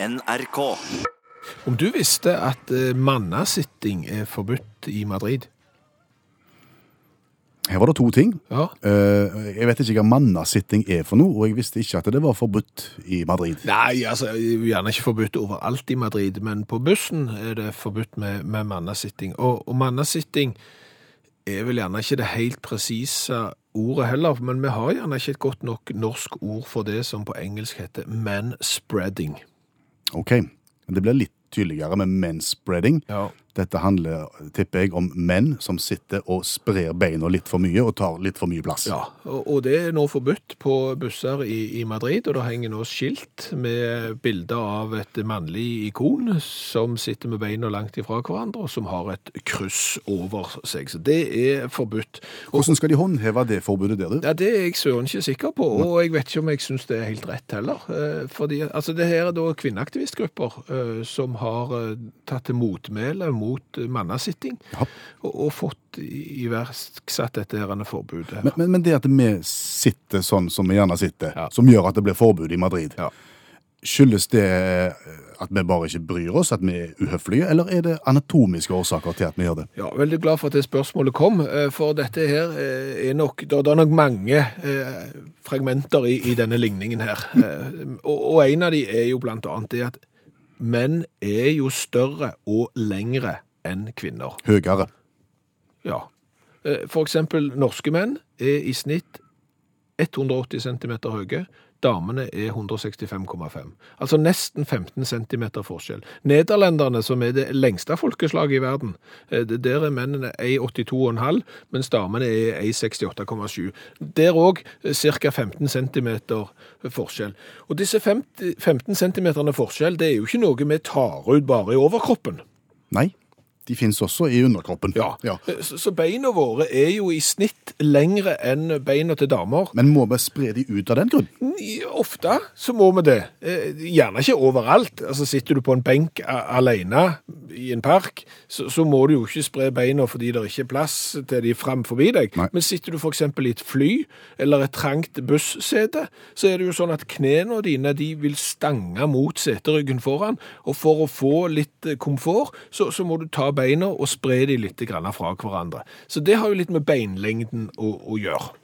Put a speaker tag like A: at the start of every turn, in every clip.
A: NRK.
B: Om du visste at eh, mannasitting er forbudt i Madrid?
C: Her var det to ting.
B: Ja.
C: Eh, Jeg vet ikke hva mannasitting er for noe, og jeg visste ikke at det var forbudt i Madrid.
B: Nei, altså, gjerne ikke forbudt overalt i Madrid, men på bussen er det forbudt med, med mannasitting. Og, og mannasitting er vel gjerne ikke det helt presise ordet heller, men vi har gjerne ikke et godt nok norsk ord for det som på engelsk heter manspreading.
C: Ok, det blir litt tydeligere med manspreading.
B: Ja.
C: Dette handler, tipper jeg, om menn som sitter og sprer beina litt for mye og tar litt for mye plass.
B: Ja, og, det er nå forbudt på busser i, i Madrid, og det henger nå skilt med bilder av et mannlig ikon som sitter med beina langt ifra hverandre, og som har et kryss over seg. Så det er forbudt. Og,
C: Hvordan skal de håndheve det forbudet der, du?
B: ja, det er jeg søren ikke sikker på, og jeg vet ikke om jeg synes det er helt rett heller. Eh, Fordi, altså, det her er da kvinneaktivistgrupper eh, som har eh, tatt til motmæle mot mannasitting,
C: Ja.
B: og, og fått iverksatt dette her forbudet.
C: Men, men, men det at vi sitter sånn som vi gjerne sitter,
B: Ja.
C: som gjør at det blir forbud i Madrid,
B: Ja.
C: skyldes det at vi bare ikke bryr oss, at vi er uhøflige, eller er det anatomiske årsaker til at vi gjør det?
B: Ja, veldig glad for at det spørsmålet kom, eh, for dette her eh, er nok, det er nok mange eh, fragmenter i, i denne ligningen her. Eh, Og, og en av de er jo blant annet det at menn er jo større og lengre enn kvinner.
C: Høyere.
B: Ja. Eh, For eksempel norske menn er i snitt 180 cm høye. Damene er 165,5. Altså nesten 15 cm forskjell. Nederlenderne, som er det lengste folkeslaget i verden, eh, der er mennene 1,82,5, mens damene er 1,68,7. Der òg ca. 15 cm forskjell. Og disse 50, 15 cm forskjell, det er jo ikke noe vi tar ut bare i overkroppen.
C: Nei, de finnes også i underkroppen.
B: Ja,
C: Ja.
B: Så, så beina våre er jo i snitt lengre enn beina til damer.
C: Men må vi spre de ut av den grunn?
B: Ofte så må vi det. Eh, Gjerne ikke overalt. Altså Sitter du på en benk alene i en park, så, så må du jo ikke spre beina fordi det ikke er plass til de fram forbi deg.
C: Nei.
B: Men sitter du f.eks. i et fly eller et trangt bussete, så er det jo sånn at knærne dine de vil stange mot seteryggen foran. Og for å få litt eh, komfort, så, så må du ta beina og spre de litt fra hverandre. Så det har jo litt med beinlengden å, å gjøre.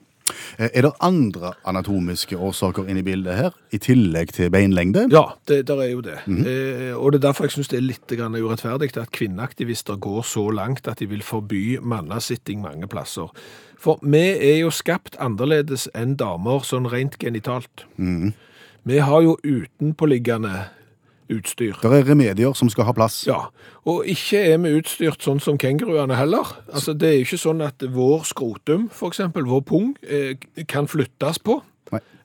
C: Eh, Er det andre anatomiske årsaker inne i bildet her, i tillegg til beinlengde?
B: Ja, det der er jo det. eh, og det er derfor jeg syns det er litt urettferdig at kvinneaktivister går så langt at de vil forby mannasitting mange plasser. For vi er jo skapt annerledes enn damer, sånn rent genitalt. Vi har jo utenpåliggende utstyr.
C: Det er remedier som skal ha plass.
B: Ja, og ikke er vi utstyrt sånn som kenguruene heller. Altså, det er jo ikke sånn at vår skrotum, eksempel, vår pung, eh, kan flyttes på.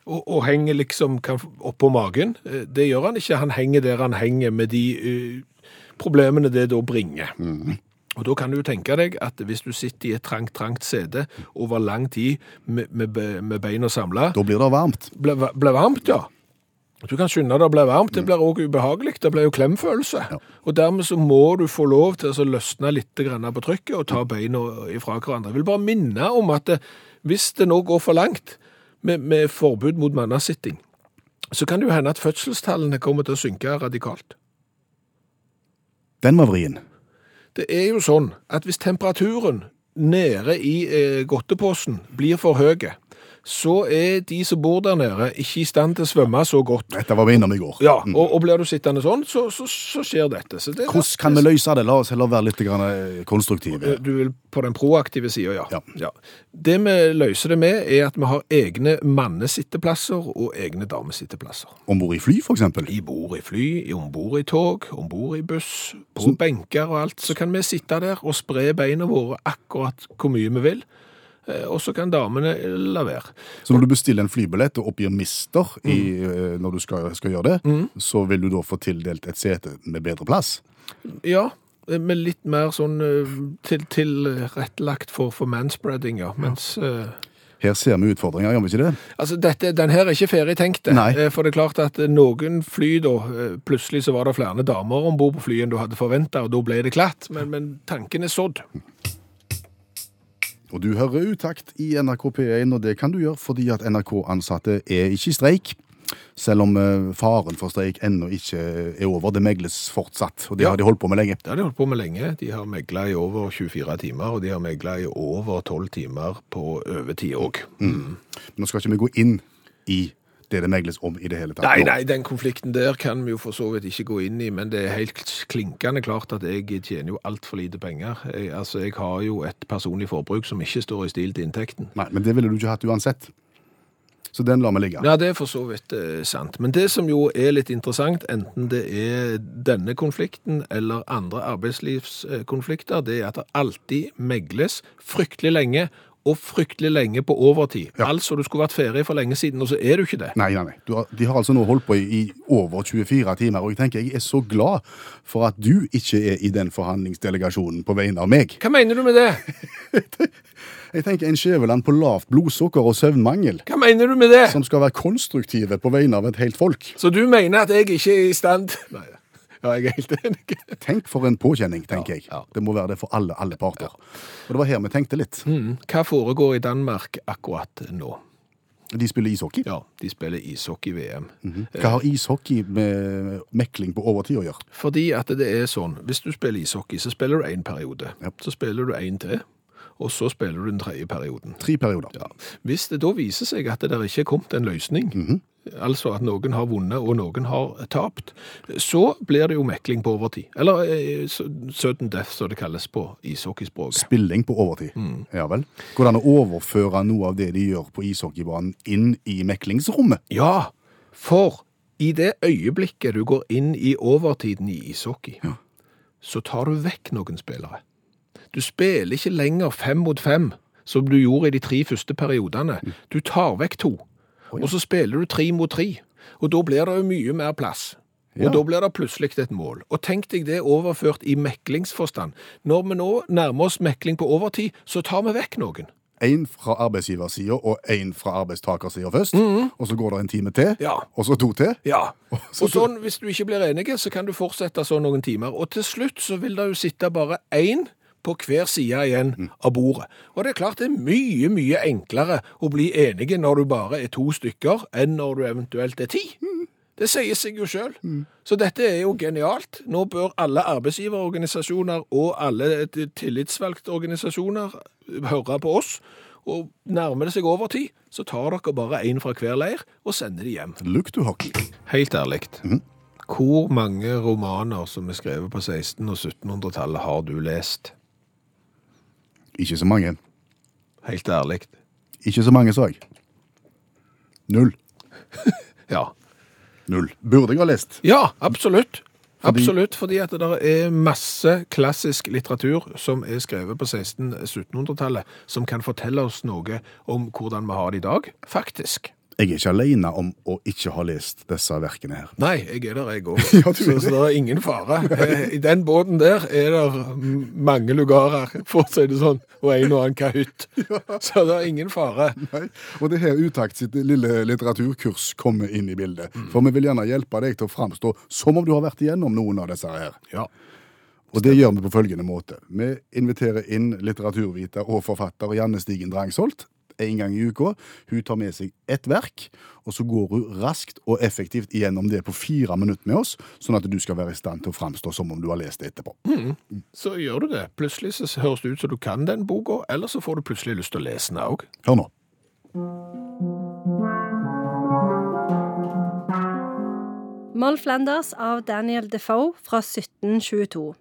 B: Og, og henger liksom oppå magen. Eh, Det gjør han ikke. Han henger der han henger med de uh, problemene det da bringer. Og da kan du tenke deg at hvis du sitter i et trangt, trangt sete over lang tid med, med, med beina samla,
C: Da blir det varmt.
B: Blir varmt, ja. Du kan skynde deg å bli varmt, det blir også ubehagelig, det blir jo klemfølelse. Og dermed så må du få lov til å løsne litt på trykket og ta beina ifra hverandre. Jeg vil bare minne om at det, hvis det nå går for langt med, med forbud mot mannasitting, så kan det jo hende at fødselstallene kommer til å synke radikalt.
C: Den var vrien.
B: Det er jo sånn at hvis temperaturen nede i eh, godteposen blir for høy, så er de som bor der nede ikke i stand til å svømme så godt.
C: Dette var vi innom i går.
B: Ja, og, og blir du sittende sånn, så, så, så skjer dette. Så det,
C: Hvordan kan vi løse det? La oss heller være litt grann, eh, konstruktive.
B: Du vil på den proaktive sida, ja.
C: Ja.
B: Det vi løser det med, er at vi har egne mannesitteplasser og egne damesitteplasser.
C: Om bord i fly, eksempel.
B: I bord i fly, om ombord i tog, ombord i buss, på benker og alt, så kan vi sitte der og spre beina våre akkurat hvor mye vi vil. Eh, Og så kan damene la være.
C: Så når du bestiller en flybillett og oppgir mister i, eh, når du skal, skal gjøre det, så vil du da få tildelt et sete med bedre plass?
B: Ja, med litt mer sånn eh, til- tilrettelagt for, for manspreading, ja. Mens ja.
C: Her ser vi utfordringer, gjør vi ikke det?
B: Altså, dette, den her er ikke ferdig tenkt, det.
C: Nei.
B: Eh, for det er klart at eh, noen fly da, eh, plutselig så var det flere damer ombord på flyet enn du hadde forventa, og da ble det klatt. Men, men tanken er sådd.
C: Og du hører utakt i NRK P1, og det kan du gjøre fordi at NRK-ansatte er ikke i streik. Selv om eh, faren for streik ennå ikke er over. Det megles fortsatt, og det
B: Ja.
C: har de holdt på med lenge.
B: Det har de holdt på med lenge. De har megla i over 24 timer, og de har megla i over 12 timer på overtid òg.
C: Nå skal ikke vi gå inn i det det megles om i det hele tatt.
B: Nei, nei, den konflikten der kan vi jo for så vidt ikke gå inn i, men det er helt klinkende klart at jeg tjener jo altfor lite penger. Jeg, altså, jeg har jo et personlig forbruk som ikke står i stil til inntekten.
C: Nei, Men det ville du ikke hatt uansett. Så den lar vi ligge.
B: Ja, det er for så vidt eh, sant. Men det som jo er litt interessant, enten det er denne konflikten eller andre arbeidslivskonflikter, det er at det alltid megles fryktelig lenge, og fryktelig lenge på overtid. Altså, du skulle vært ferdig for lenge siden, og så er du ikke det.
C: Nei, nei, nei. Du har, de har altså nå holdt på i, i over 24 timer, og jeg tenker jeg er så glad for at du ikke er i den forhandlingsdelegasjonen på vegne av meg.
B: Hva mener du med det?
C: Jeg tenker en Skjæveland på lavt blodsukker og søvnmangel,
B: Hva mener du med det?
C: som skal være konstruktive på vegne av et helt folk.
B: Så du mener at jeg ikke er i stand Nei, ja, jeg er helt enig.
C: Tenk for en påkjenning, tenker jeg.
B: ja.
C: Det må være det for alle, alle parter. Og det var her vi tenkte litt.
B: Mm. Hva foregår i Danmark akkurat nå?
C: De spiller ishockey.
B: Ja, de spiller ishockey-VM.
C: Hva har ishockey med mekling på overtid å gjøre?
B: Fordi at det er sånn, hvis du spiller ishockey, så spiller du en periode.
C: Ja.
B: Så spiller du en til, og så spiller du den tredje perioden.
C: Tre perioder.
B: Ja. Hvis det da viser seg at det der ikke er kommet en løsning, altså at noen har vunnet og noen har tapt, så blir det jo mekling på overtid. Eller eh, sudden death, som det kalles på ishockeyspråket.
C: Spilling på overtid. Ja vel. Går det an å overføre noe av det de gjør på ishockeybanen inn i meklingsrommet?
B: Ja, for i det øyeblikket du går inn i overtiden i ishockey, så tar du vekk noen spillere. Du spiller ikke lenger fem mot fem, som du gjorde i de tre første periodene. Du tar vekk to, og så spiller du tre mot tre. Og da blir det jo mye mer plass. Og da blir det plutselig et mål. Og tenk deg det overført i meklingsforstand. Når vi nå nærmer oss mekling på overtid, så tar vi vekk noen.
C: Én fra arbeidsgiversida og én fra arbeidstakersida først. Og så går det en time til,
B: Ja.
C: og så to til.
B: Ja,
C: så-
B: og sånn, hvis du ikke blir enige, så kan du fortsette sånn noen timer. Og til slutt så vil det jo sitte bare én på hver side igjen av bordet. Og det er klart det er mye, mye enklere å bli enige når du bare er to stykker, enn når du eventuelt er ti. Det sier seg jo sjøl. Så dette er jo genialt. Nå bør alle arbeidsgiverorganisasjoner og alle tillitsvalgte organisasjoner høre på oss. Og nærmer det seg overtid, så tar dere bare én fra hver leir og sender de hjem.
C: Look to hockey.
B: Helt ærlig. Hvor mange romaner som er skrevet på 1600- og 1700-tallet har du lest?
C: Ikke så mange.
B: Helt ærlig.
C: Ikke så mange, sa jeg. Null.
B: Ja.
C: Null. Burde jeg ha lest?
B: Ja, absolutt.
C: Fordi-
B: Absolutt, fordi at det er masse klassisk litteratur som er skrevet på 1600-1700-tallet, som kan fortelle oss noe om hvordan vi har det i dag, faktisk.
C: Jeg er ikke alene om å ikke ha lest disse verkene her.
B: Nei, jeg er der, jeg òg.
C: Ja,
B: så,
C: det.
B: så det er ingen fare. Eh, I den båten der er det mange lugarer, for å si det sånn, og en og annen kahytt. Så det er ingen fare.
C: Nei. Og det her Utakt sitt lille litteraturkurs kommer inn i bildet. For vi vil gjerne hjelpe deg til å framstå som om du har vært igjennom noen av disse her.
B: Ja.
C: Og det gjør vi på følgende måte. Vi inviterer inn litteraturviter og forfatter Janne Stigen Drangsholt en gang i uka. Hun tar med seg ett verk, og så går hun raskt og effektivt gjennom det på fire minutter med oss, sånn at du skal være i stand til å framstå som om du har lest det etterpå.
B: Så gjør du det. Plutselig så høres det ut som du kan den boka, eller så får du plutselig lyst til å lese den òg.
C: Hør nå.
A: Moll Flanders av Daniel Defoe fra 1722.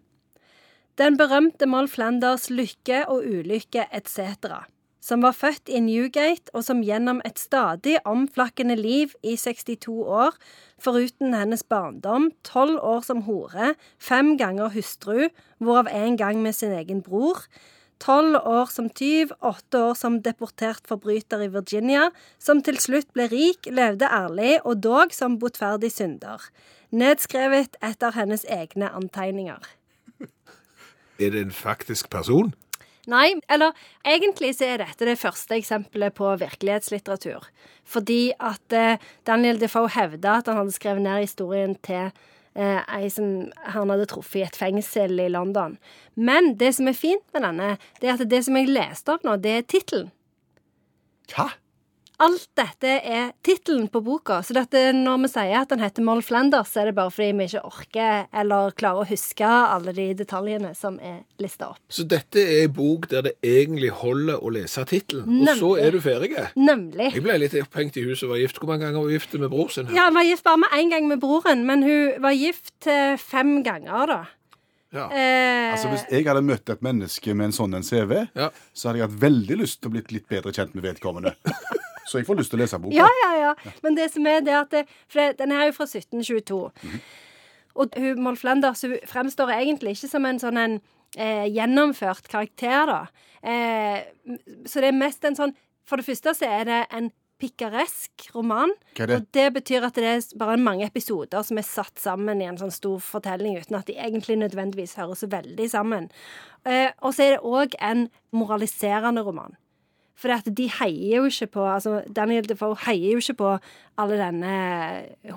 A: Den berømte Moll Flanders lykke og ulykke etc., som var født i Newgate, og som gjennom et stadig omflakkende liv i 62 år, foruten hennes barndom, tolv år som hore, fem ganger hustru, hvorav en gang med sin egen bror, tolv år som tyv, åtte år som deportert forbryter i Virginia, som til slutt ble rik, levde ærlig og dog som botferdig synder. Nedskrevet etter hennes egne antegninger.
B: Er det en faktisk person?
A: Nei, eller egentlig så er dette det første eksempelet på virkelighetslitteratur. Fordi at eh, Daniel Defoe hevda at han hadde skrevet ned historien til eh, ei som han hadde truffet i et fengsel i London. Men det som er fint med denne, det er at det som jeg leste opp nå, det er tittelen.
C: Hva?
A: Alt dette er tittelen på boka. Så dette, når vi sier at den heter Moll Flanders, så er det bare fordi vi ikke orker eller klarer å huske alle de detaljene som er lista opp.
B: Så dette er ei bok der det egentlig holder å lese tittelen, og så er du ferdig.
A: Nemlig.
B: Jeg ble litt opphengt i huset og var gift. Hvor mange ganger var hun gift med bror sin? Her?
A: Ja, Hun var gift bare med én gang med broren, men hun var gift eh, fem ganger, da.
B: Ja.
A: Eh,
C: Altså, Hvis jeg hadde møtt et menneske med en sånn en CV,
B: Ja.
C: så hadde jeg hatt veldig lyst til å bli litt bedre kjent med vedkommende. Så jeg får lyst til å lese boka.
A: Ja, ja, ja. Men det som er det at det, For den er jo fra 1722. Og hun, Molf Lenders hun fremstår egentlig ikke som en sånn en eh, gjennomført karakter, da. Eh, så det er mest en sånn For det første så er det en pikaresk roman.
C: Det?
A: Og det betyr at det er bare mange episoder som er satt sammen i en sånn stor fortelling, uten at de egentlig nødvendigvis hører så veldig sammen. Eh, og så er det òg en moraliserende roman. For de heier jo ikke på altså Daniel Defoe heier jo ikke på alle denne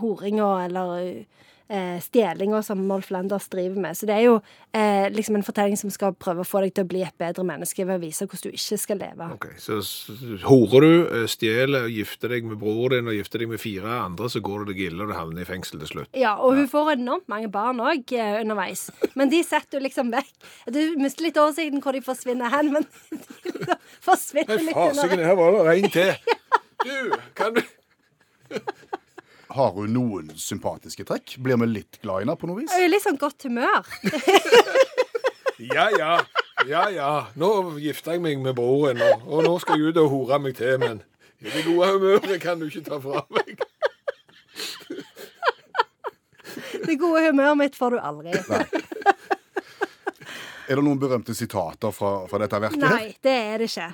A: horinga eller eh, stjelinga som Molf Landers driver med. Så det er jo eh, liksom en fortelling som skal prøve å få deg til å bli et bedre menneske ved å vise hvordan du ikke skal leve.
B: Ok, Så horer du, eh, stjeler og gifter deg med broren din og gifter deg med fire andre, så går du deg ille og du havner i fengsel til slutt.
A: Ja, og hun får enormt mange barn òg eh, underveis. Men de setter du liksom vekk. Du mister litt oversikten hvor de forsvinner hen, men de liksom forsvinner litt underveis.
B: her var det rein til. Du, kan du
C: Har hun noen sympatiske trekk? Blir vi litt glad i henne på noe vis?
A: Jeg er litt sånn godt humør.
B: Ja, ja. Ja, ja. Nå gifter jeg meg med broren, og, og nå skal jeg ut og hore meg til, men i det gode humøret kan du ikke ta fra meg.
A: Det gode humøret mitt får du aldri.
C: Er det noen berømte sitater fra, fra dette verket? her?
A: Nei, det er det ikke.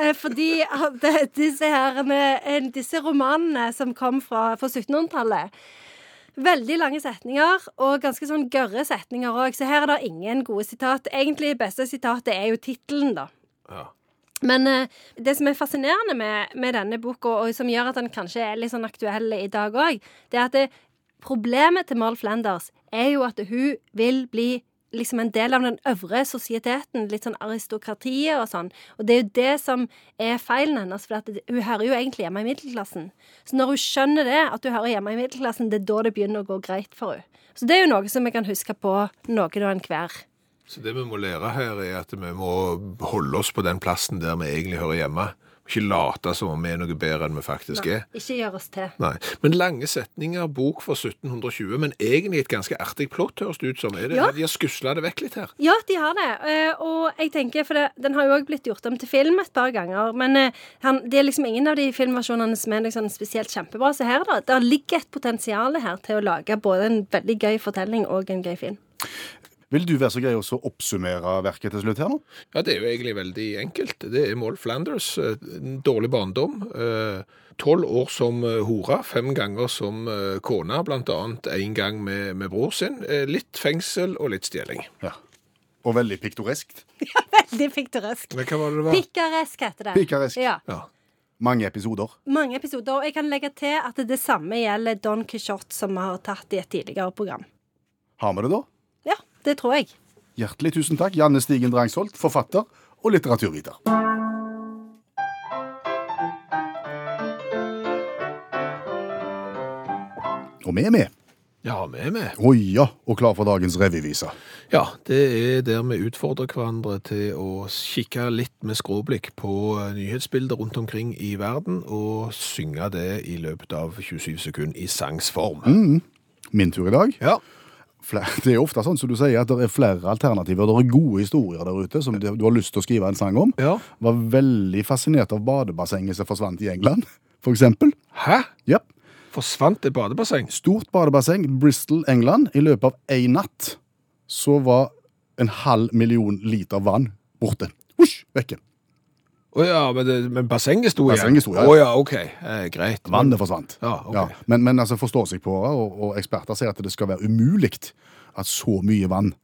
A: Eh, Fordi det- disse, herrene, eh, disse romanene som kom fra, fra 1700-tallet Veldig lange setninger, og ganske sånn gørre setninger òg. Så her er det ingen gode sitat. Egentlig beste sitatet er jo tittelen, da.
B: Ja.
A: Men eh, det som er fascinerende med, med denne boka, og som gjør at den kanskje er litt sånn aktuell i dag òg, det er at det, problemet til Moll Flanders er jo at hun vil bli liksom en del av den øvre sosieteten, litt sånn aristokratiet og sånn. Og det er jo det som er feilen hennes, for at hun hører jo egentlig hjemme i middelklassen. Så når hun skjønner det, at hun hører hjemme i middelklassen, det er da det begynner å gå greit for henne. Så det er jo noe som vi kan huske på noen og enhver.
B: Så det vi må lære her, er at vi må holde oss på den plassen der vi egentlig hører hjemme. Ikke late som om vi er noe bedre enn vi faktisk er.
A: Ikke gjør oss til.
B: Nei. Men lange setninger, bok fra 1720, men egentlig et ganske artig plott, høres det ut som. Det,
A: Ja.
B: De har skusla det vekk litt her.
A: Ja, de har det. Eh, og jeg tenker, for det, den har jo òg blitt gjort om til film et par ganger. Men eh, han, det er liksom ingen av de filmversjonene som er liksom spesielt kjempebra. Så her, da. Det ligger et potensial her til å lage både en veldig gøy fortelling og en gøy film.
C: Vil du være så grei å oppsummere verket til slutt her nå?
B: Ja, det er jo egentlig veldig enkelt. Det er Moll Flanders. eh, dårlig barndom. eh, Tolv år som eh, hore, fem ganger som kone, annet en gang med, med bror sin. Litt fengsel og litt stjeling.
C: Ja. Og veldig piktoreskt.
A: Veldig piktoresk.
B: Men hva var det det var?
A: Pikaresk heter det.
C: Pikaresk.
A: Ja.
B: Ja.
C: Mange episoder.
A: Mange episoder. Og jeg kan legge til at det samme gjelder Don Quijote, som vi har tatt i et tidligere program.
C: Har vi det da?
A: Det tror jeg.
C: Hjertelig tusen takk, Janne Stigen Drangsholt, forfatter og litteraturviter. Og vi er med.
B: Ja, vi er med.
C: Oi ja, og klar for dagens revyvise.
B: Ja, det er der vi utfordrer hverandre til å kikke litt med skråblikk på nyhetsbilder rundt omkring i verden, og synge det i løpet av 27 sekunder i sangsform.
C: Min tur i dag.
B: Ja.
C: Fle- Det er ofte sånn som du sier, at det er flere alternativer. Det er gode historier der ute som du har lyst til å skrive en sang om.
B: Ja.
C: Var veldig fascinert av badebassenget som forsvant i England, for eksempel.
B: Hæ?
C: Ja.
B: Forsvant et badebasseng?
C: Stort badebasseng, Bristol, England. I løpet av én natt så var en halv million liter vann borte. Husj, vekke.
B: Å ja, men, det, men bassenget sto igjen?
C: Bassenget sto, ja.
B: Å ja, OK. Eh, greit.
C: Vannet forsvant.
B: Ja, ok.
C: Men, men altså, på og, og eksperter sier at det skal være umulig at så mye vann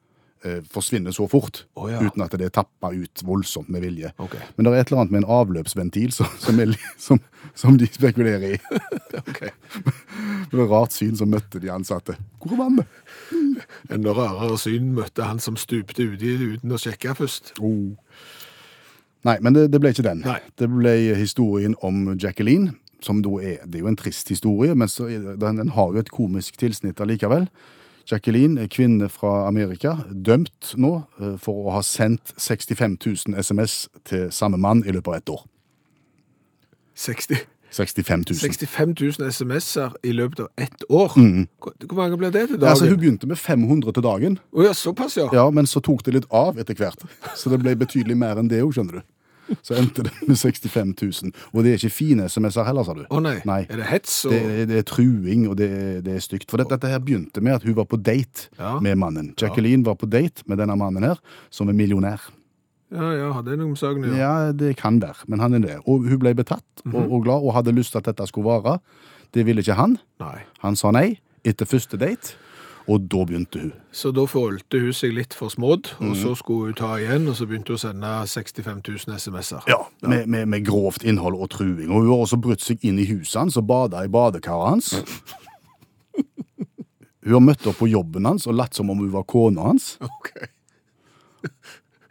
C: eh, forsvinner så fort,
B: Å, ja.
C: uten at det er tappa ut voldsomt med vilje.
B: Ok.
C: Men det er et eller annet med en avløpsventil som, som, er, li- som, som de spekulerer i.
B: Ok.
C: Det var et rart syn som møtte de ansatte. Hvor er vannet?
B: Enda rarere syn møtte han som stupte uti uten å sjekke først.
C: Oh. Nei, men det, det ble ikke den.
B: Nei.
C: Det ble historien om Jacqueline, som da er Det er jo en trist historie, men så den, den har jo et komisk tilsnitt allikevel. Jacqueline, kvinne fra Amerika, dømt nå eh, for å ha sendt 65 000 SMS til samme mann i løpet av ett år.
B: 60,
C: 65 000.
B: 65 000 SMS-er i løpet av ett år. Hvor, hvor mange blir det til
C: dagen? altså, hun begynte med 500 til dagen,
B: Oh, ja, såpass, ja.
C: ja, men så tok det litt av etter hvert. Så det ble betydelig mer enn det òg, skjønner du. Så endte det med 65 000. Og det er ikke fine SMS-er heller, sa du.
B: Å nei.
C: Nei.
B: Er det hets? Og...
C: Det, det er truing, og det, det er stygt. For dette, dette her begynte med at hun var på date
B: Ja.
C: med mannen. Jacqueline var på date med denne mannen her, som er millionær.
B: Ja, ja, hadde jeg noe med saken å gjøre?
C: Ja, det kan være, men han er det. Og hun ble betatt og, og glad, og hadde lyst til at dette skulle vare. Det ville ikke han.
B: Nei.
C: Han sa nei etter første date, og da begynte hun.
B: Så da forholdte hun seg litt for smådd, og
C: Mhm.
B: så skulle hun ta igjen, og så begynte hun å sende 65 000 SMS-er.
C: Ja, med, med, med grovt innhold og truing. Og hun har også brutt seg inn i huset hans og bada i badekaret hans. Hun har møtt opp på jobben hans og latt som om hun var kona hans.
B: Ok.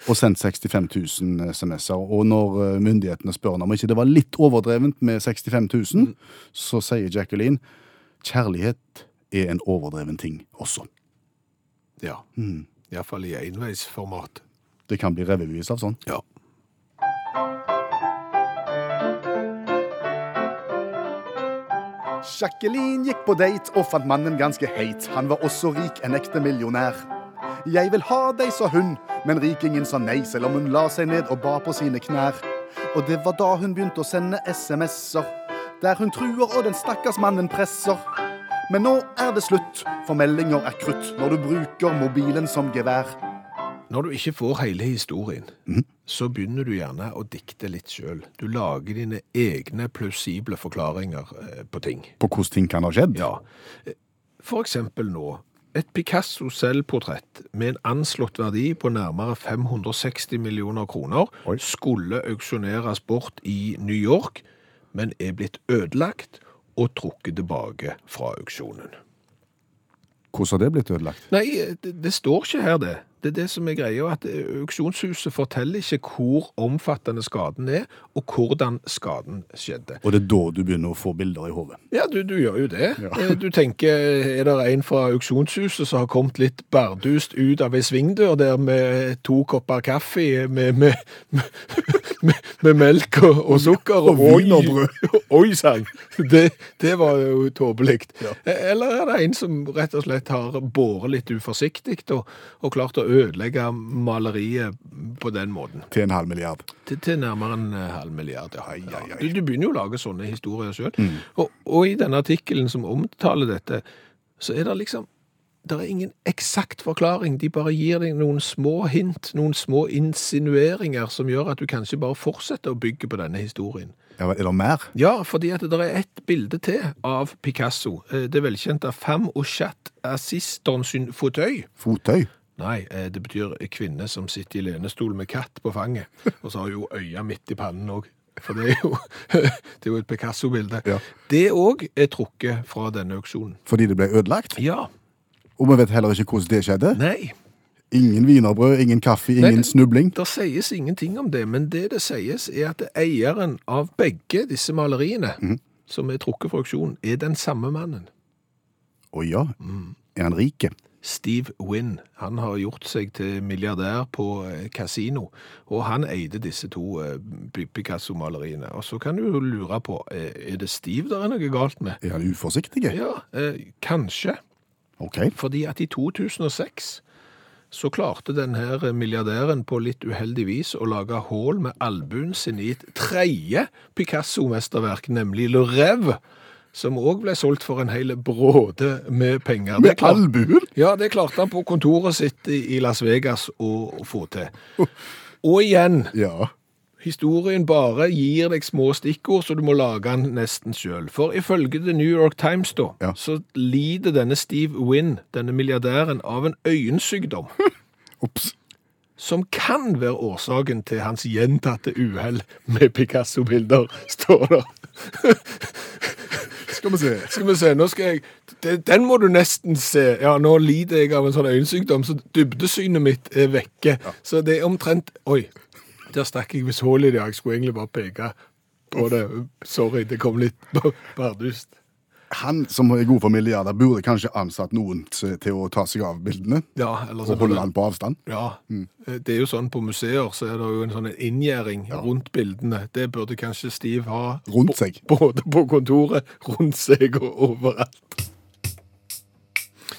C: Og sendt 65 000 SMS-er. Og når eh, myndighetene spør om ikke det var litt overdrevent med 65 000, så sier Jacqueline kjærlighet er en overdreven ting også.
B: Ja. Iallfall i enveisformat.
C: Det kan bli revyvis av sånn.
B: Ja.
C: Jacqueline gikk på date og fant mannen ganske heit. Han var også rik, en ekte millionær. Jeg vil ha deg, sa hun, men rikingen sa nei, selv om hun la seg ned og ba på sine knær. Og det var da hun begynte å sende SMS-er, der hun truer og den stakkars mannen presser. Men nå er det slutt, for meldinger er krutt når du bruker mobilen som gevær.
B: Når du ikke får hele historien, så begynner du gjerne å dikte litt sjøl. Du lager dine egne plausible forklaringer eh, på ting.
C: På hvordan ting kan ha skjedd?
B: Ja. For eksempel nå. Et Picasso selvportrett med en anslått verdi på nærmere 560 millioner kroner
C: Oi.
B: skulle auksjoneres bort i New York, men er blitt ødelagt og trukket tilbake fra auksjonen.
C: Hvordan har det blitt ødelagt?
B: Nei, det, det står ikke her det. Det er det som er greia, at auksjonshuset forteller ikke hvor omfattende skaden er, og hvordan skaden skjedde.
C: Og det er da du begynner å få bilder i hodet.
B: Ja, du, du gjør jo det.
C: Ja.
B: Eh, Du tenker, er det en fra auksjonshuset som har kommet litt bardust ut av ei svingdør der med to kopper kaffe med, med, med, med, melk og, og sukker?
C: Og og brød.
B: Oi sann! Det, det var jo tåpelig.
C: Ja.
B: Eller er det en som rett og slett har båret litt uforsiktig og, og klart å ødelegge maleriet på den måten?
C: Til en halv milliard.
B: Til, til nærmere en eh, halv milliard. Ja.
C: Ai, ai, ai.
B: Du, du begynner jo å lage sånne historier sjøl. Og, og i denne artikkelen som omtaler dette, så er det liksom det er ingen eksakt forklaring. De bare gir deg noen små hint, noen små insinueringer som gjør at du kanskje bare fortsetter å bygge på denne historien.
C: Ja, er det mer?
B: Ja, fordi at det er ett bilde til av Picasso. Eh, Det velkjente Femme au chat Assistons sin fauteuil. Nei, eh, det betyr kvinne som sitter i lenestol med katt på fanget. Og så har hun jo øya midt i pannen òg. For det er jo, det er jo et Picasso-bilde.
C: Ja.
B: Det òg er trukket fra denne auksjonen.
C: Fordi det ble ødelagt?
B: Ja.
C: Og vi vet heller ikke hvordan det skjedde?
B: Nei,
C: Ingen wienerbrød, ingen kaffe, ingen
B: Nei,
C: snubling?
B: det sies ingenting om det, men det det sies er at eieren av begge disse maleriene, som er trukket fra auksjonen, er den samme mannen.
C: Å ja. Er han rike?
B: Steve Wynn. Han har gjort seg til milliardær på eh, kasino, og han eide disse to eh, Picasso-maleriene. Og så kan du jo lure på, eh, er det Steve der er noe galt med?
C: Er han uforsiktig?
B: Ja, eh, kanskje.
C: Ok.
B: Fordi at i 2006 så klarte denne milliardæren på litt uheldig vis å lage hål med albuen sin i et tredje Picasso-mesterverk, nemlig Le Rêve, som òg ble solgt for en hel bråde med penger.
C: Med albuen?
B: Ja, det klarte han på kontoret sitt i Las Vegas å få til. Og igjen,
C: Ja.
B: historien bare gir deg små stikkord, så du må lage den nesten sjøl. For ifølge The New York Times, da,
C: Ja.
B: så lider denne Steve Wynn, denne milliardæren, av en øyensykdom.
C: Ops.
B: Som kan være årsaken til hans gjentatte uhell med Picasso-bilder, står det.
C: Skal vi se.
B: Skal vi se, nå skal jeg Den må du nesten se. Ja, nå lider jeg av en sånn øyensykdom, så dybdesynet mitt er vekke. Så det er omtrent Oi, der stakk jeg visst hull i det. Jeg skulle egentlig bare peke på det. Sorry, det kom litt bardust.
C: Han som er god for milliarder, burde kanskje ansatt noen til å ta seg av bildene
B: Ja, eller så
C: og holde han på avstand.
B: Ja, det er jo sånn på museer, så er det jo en sånn inngjerding rundt bildene. Det burde kanskje Steve ha.
C: Rundt seg.
B: Både på kontoret, rundt seg og overalt.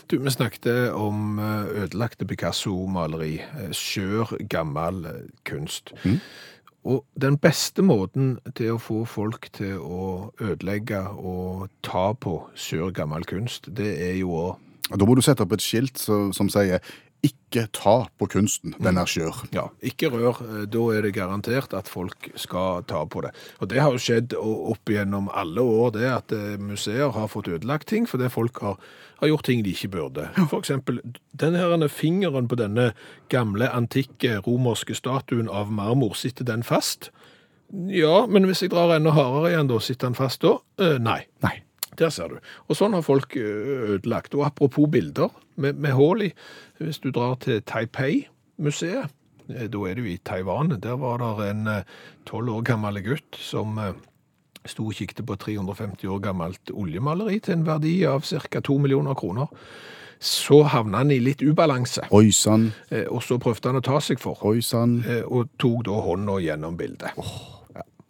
B: Du, vi snakket om eh, ødelagte Picasso-maleri. eh, Skjør, gammel kunst. kunst. Og den beste måten til å få folk til å ødelegge og ta på sur gammel kunst, det er jo å
C: Da må du sette opp et skilt så, som sier 'ikke ta på kunsten, den er skjør'.
B: Ja, ikke rør. Eh, Da er det garantert at folk skal ta på det. Og det har jo skjedd opp gjennom alle år, det at eh, museer har fått ødelagt ting fordi folk har, har gjort ting de ikke burde. For eksempel, den her fingeren på denne gamle, antikke romerske statuen av marmor, sitter den fast? Ja, men hvis jeg drar enda hardere igjen da, sitter den fast da? Eh, nei.
C: Nei.
B: Der ser du. Og sånn har folk ødelagt. Og apropos bilder med, med hull i. Hvis du drar til Taipei-museet, eh, da er du i Taiwan. Der var det en tolv år gammel gutt som sto og kikket på 350 år gammelt oljemaleri til en verdi av ca. 2 millioner kroner. Så havna han i litt ubalanse,
C: Oi sann,
B: eh, og så prøvde han å ta seg for,
C: oi sann.
B: eh, og tok da hånda gjennom bildet.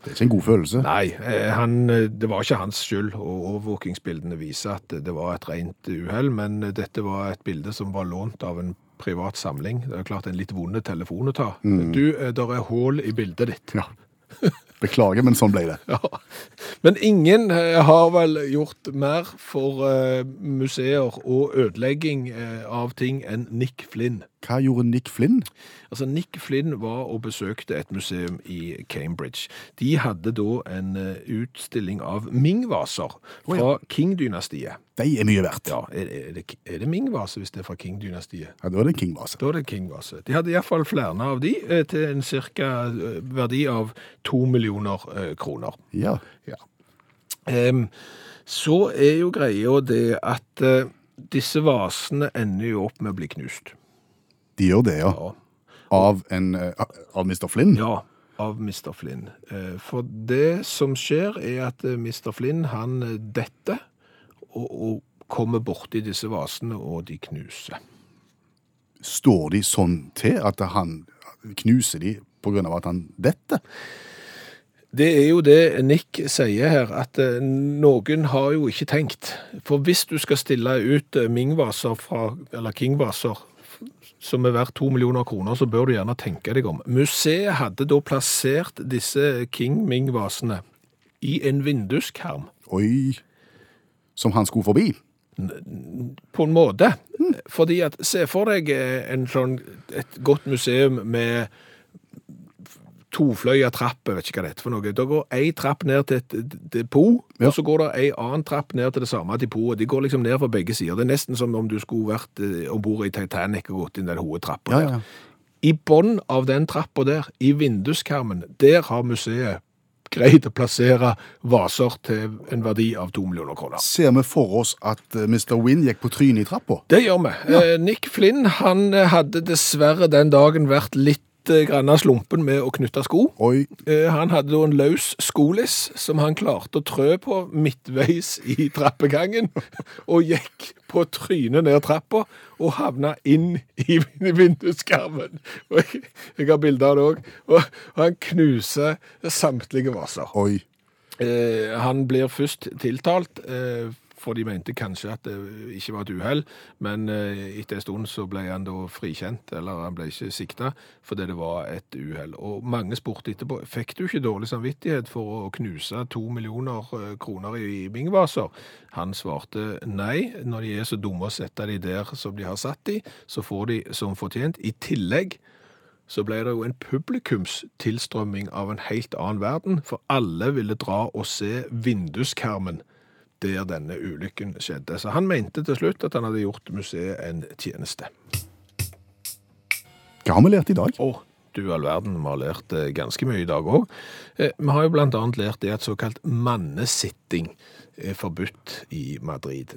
C: Det er ikke en god følelse.
B: Nei, eh, han, eh, det var ikke hans skyld, og overvåkingsbildene viser at det var et rent uhell, men dette var et bilde som var lånt av en privat samling. Det er klart en litt vonde telefon å ta. Du, eh, der er hål i bildet ditt.
C: Ja. Beklager, men sånn ble det.
B: Ja. Men ingen eh, har vel gjort mer for eh, museer og ødelegging eh, av ting enn Nick Flynn.
C: Hva gjorde Nick Flynn?
B: Altså, Nick Flynn var og besøkte et museum i Cambridge. De hadde da en utstilling av Ming-vaser fra King-dynastiet.
C: De er mye verdt.
B: Ja, er, er det, er det Ming-vase hvis det er fra King-dynastiet?
C: Ja, da er det en King-vase.
B: Da er det King-vase. De hadde iallfall flere av de, til en cirka verdi av to millioner eh, kroner.
C: Ja.
B: Ja. Så er jo greia det at eh, disse vasene ender jo opp med å bli knust.
C: De gjør det, ja.
B: Ja.
C: Av, en, eh, av Mr. Flynn?
B: Ja, av Mr. Flynn. For det som skjer er at Mr. Flynn han detter og, og kommer borti disse vasene, og de knuser.
C: Står de sånn til at han knuser de av at han detter?
B: Det er jo det Nick sier her, at eh, noen har jo ikke tenkt. For hvis du skal stille ut eh, Ming-vaser fra, eller King-vaser som er verdt to millioner kroner, så bør du gjerne tenke deg om. Museet hadde da plassert disse King-Ming-vasene i en vinduskarm.
C: Oi. Som han skulle forbi?
B: på en måte. Fordi at, se for deg eh, en sånn, et godt museum med tofløya trapp, jeg vet ikke hva det heter for noe. Da går ei trapp ned til et depot,
C: Ja.
B: og så går det ei annen trapp ned til det samme depotet. De går liksom ned fra begge sider. Det er nesten som om du skulle vært eh, ombord i Titanic og gått inn den hovedtrappa
C: Ja,
B: der. I bunnen av den trappa der, i vinduskarmen, der har museet greid å plassere vaser til en verdi av to millioner kroner.
C: Ser vi for oss at eh, Mr. Wynn gikk på trynet i trappa?
B: Det gjør vi. Ja. Nick Flynn han eh, hadde dessverre den dagen vært litt eh, grann slumpen med å knytte sko.
C: Oi.
B: Eh, Han hadde da en løs skolis som han klarte å trø på midtveis i trappegangen, og gikk på trynet ned trappa og havna inn i vinduskarmen. Jeg, jeg har bilde av det òg. Og han knuser samtlige vaser.
C: Oi.
B: Eh, han blir først tiltalt, eh, for de mente kanskje at det ikke var et uhell, men eh, etter en stund så ble han da frikjent, eller han ble ikke sikta, fordi det var et uhell. Og mange spurte etterpå, fikk du ikke dårlig samvittighet for å knuse to millioner eh, kroner i Ming-vaser? Han svarte nei, når de er så dumme å sette de der som de har satt de, så får de som fortjent. I tillegg så ble det jo en publikumstilstrømming av en helt annen verden, for alle ville dra og se vinduskarmen der denne ulykken skjedde. Så han mente til slutt at han hadde gjort museet en tjeneste.
C: Hva har vi lært i dag?
B: Å, du all verden, vi har lært eh, ganske mye i dag òg. Vi har jo annet lært det at såkalt mannesitting er forbudt i Madrid.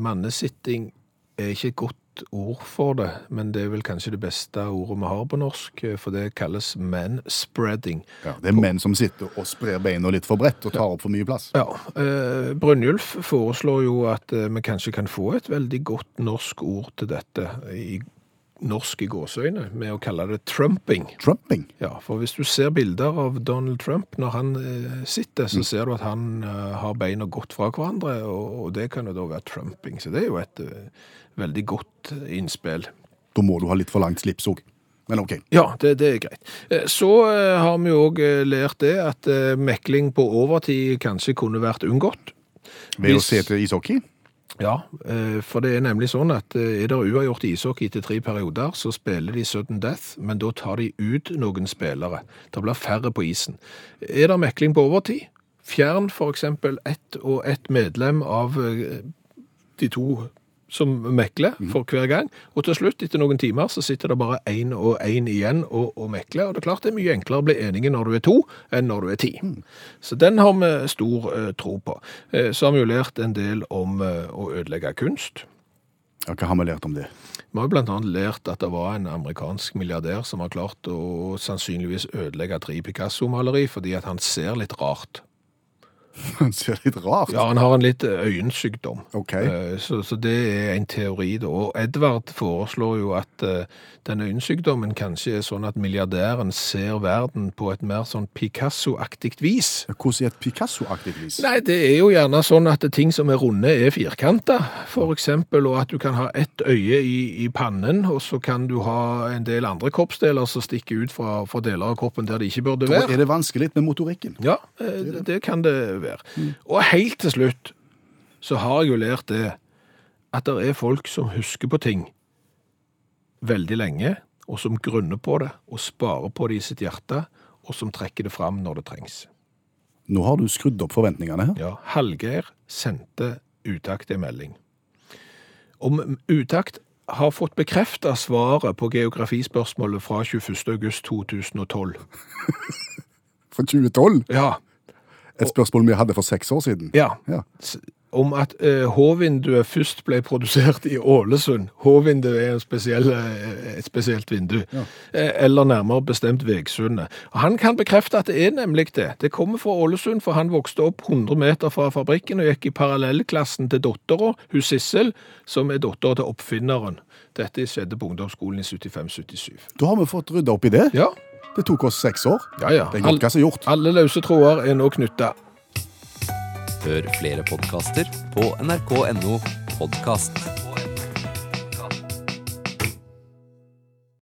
B: Mannesitting er ikke et godt ord for det, men det er vel kanskje det beste ordet vi har på norsk, eh, for det kalles manspreading.
C: Ja, det er menn som sitter og sprer beina litt for bredt og tar opp for mye plass.
B: Ja, eh, Brynjulf foreslår jo at eh, vi kanskje kan få et veldig godt norsk ord til dette, i norsk i gåseøyne, med å kalle det trumping.
C: Trumping.
B: Ja, for hvis du ser bilder av Donald Trump når han eh, sitter, så ser du at han eh, har beina godt fra hverandre, og, og det kan jo da være trumping. Så det er jo et eh, veldig godt innspill.
C: Da må du ha litt for langt slips òg. Men OK.
B: Ja, det, det er greit. Eh, Så eh, har vi òg lært det at eh, mekling på overtid kanskje kunne vært unngått.
C: Ved å se til ishockey.
B: Ja, eh, for det er nemlig sånn at eh, er det uavgjort ishockey etter tre perioder, så spiller de sudden death, men da tar de ut noen spillere. Det blir færre på isen. Er det mekling på overtid? Fjern eksempel ett og ett medlem av eh, de to som mekler for hver gang, og til slutt, etter noen timer, så sitter det bare én og én igjen og, og mekler, og det er klart det er mye enklere å bli enige når du er to, enn når du er ti. Så den har vi stor uh, tro på. Uh, så har vi jo lært en del om uh, å ødelegge kunst.
C: Ja, hva har vi lært om det?
B: Vi har jo annet lært at det var en amerikansk milliardær som har klart å sannsynligvis ødelegge tre Picasso-maleri fordi at han ser litt rart.
C: Han ser litt rart.
B: Ja, han har en litt eh, øyensykdom.
C: OK.
B: Eh, Så, så det er en teori. da. Og Edvard foreslår jo at uh, den øyensykdommen kanskje er sånn at milliardæren ser verden på et mer sånn Picasso-aktig vis.
C: Hvordan er et Picasso-aktig vis?
B: Nei, det er jo gjerne sånn at ting som er runde er firkanta, for eksempel, og at du kan ha ett øye i, i pannen, og så kan du ha en del andre kroppsdeler som stikker ut fra, fra deler av kroppen der de ikke burde være.
C: Da er det vanskelig med motorikken.
B: Ja, det, det, det kan det være. Og helt til slutt så har jeg jo lært det at det er folk som husker på ting veldig lenge, og som grunner på det, og sparer på det i sitt hjerte, og som trekker det fram når det trengs.
C: Nå har du skrudd opp forventningene her.
B: Ja, Hallgeir sendte Utakt en melding. Om Utakt har fått bekrefta svaret på geografispørsmålet fra 21. august 2012.
C: For 2012.
B: Ja,
C: Et spørsmål vi hadde for seks år siden.
B: ja.
C: Ja.
B: Om at eh, H-vinduet først ble produsert i Ålesund. H-vinduet er en spesiell, eh, et spesielt vindu.
C: Ja.
B: Eh, eller nærmere bestemt Vegsundet. Han kan bekrefte at det er nemlig det. Det kommer fra Ålesund, for han vokste opp 100 meter fra fabrikken og gikk i parallellklassen til dattera, hun Sissel, som er dattera til oppfinneren. Dette skjedde på ungdomsskolen i 75-77.
C: Da har vi fått rydda opp i det.
B: Ja,
C: Det tok oss seks år.
B: ja, ja.
C: Det er godt hva som er gjort.
B: Alle løse tråder er nå knytta.
D: Hør flere podkaster på nrk.no podkast.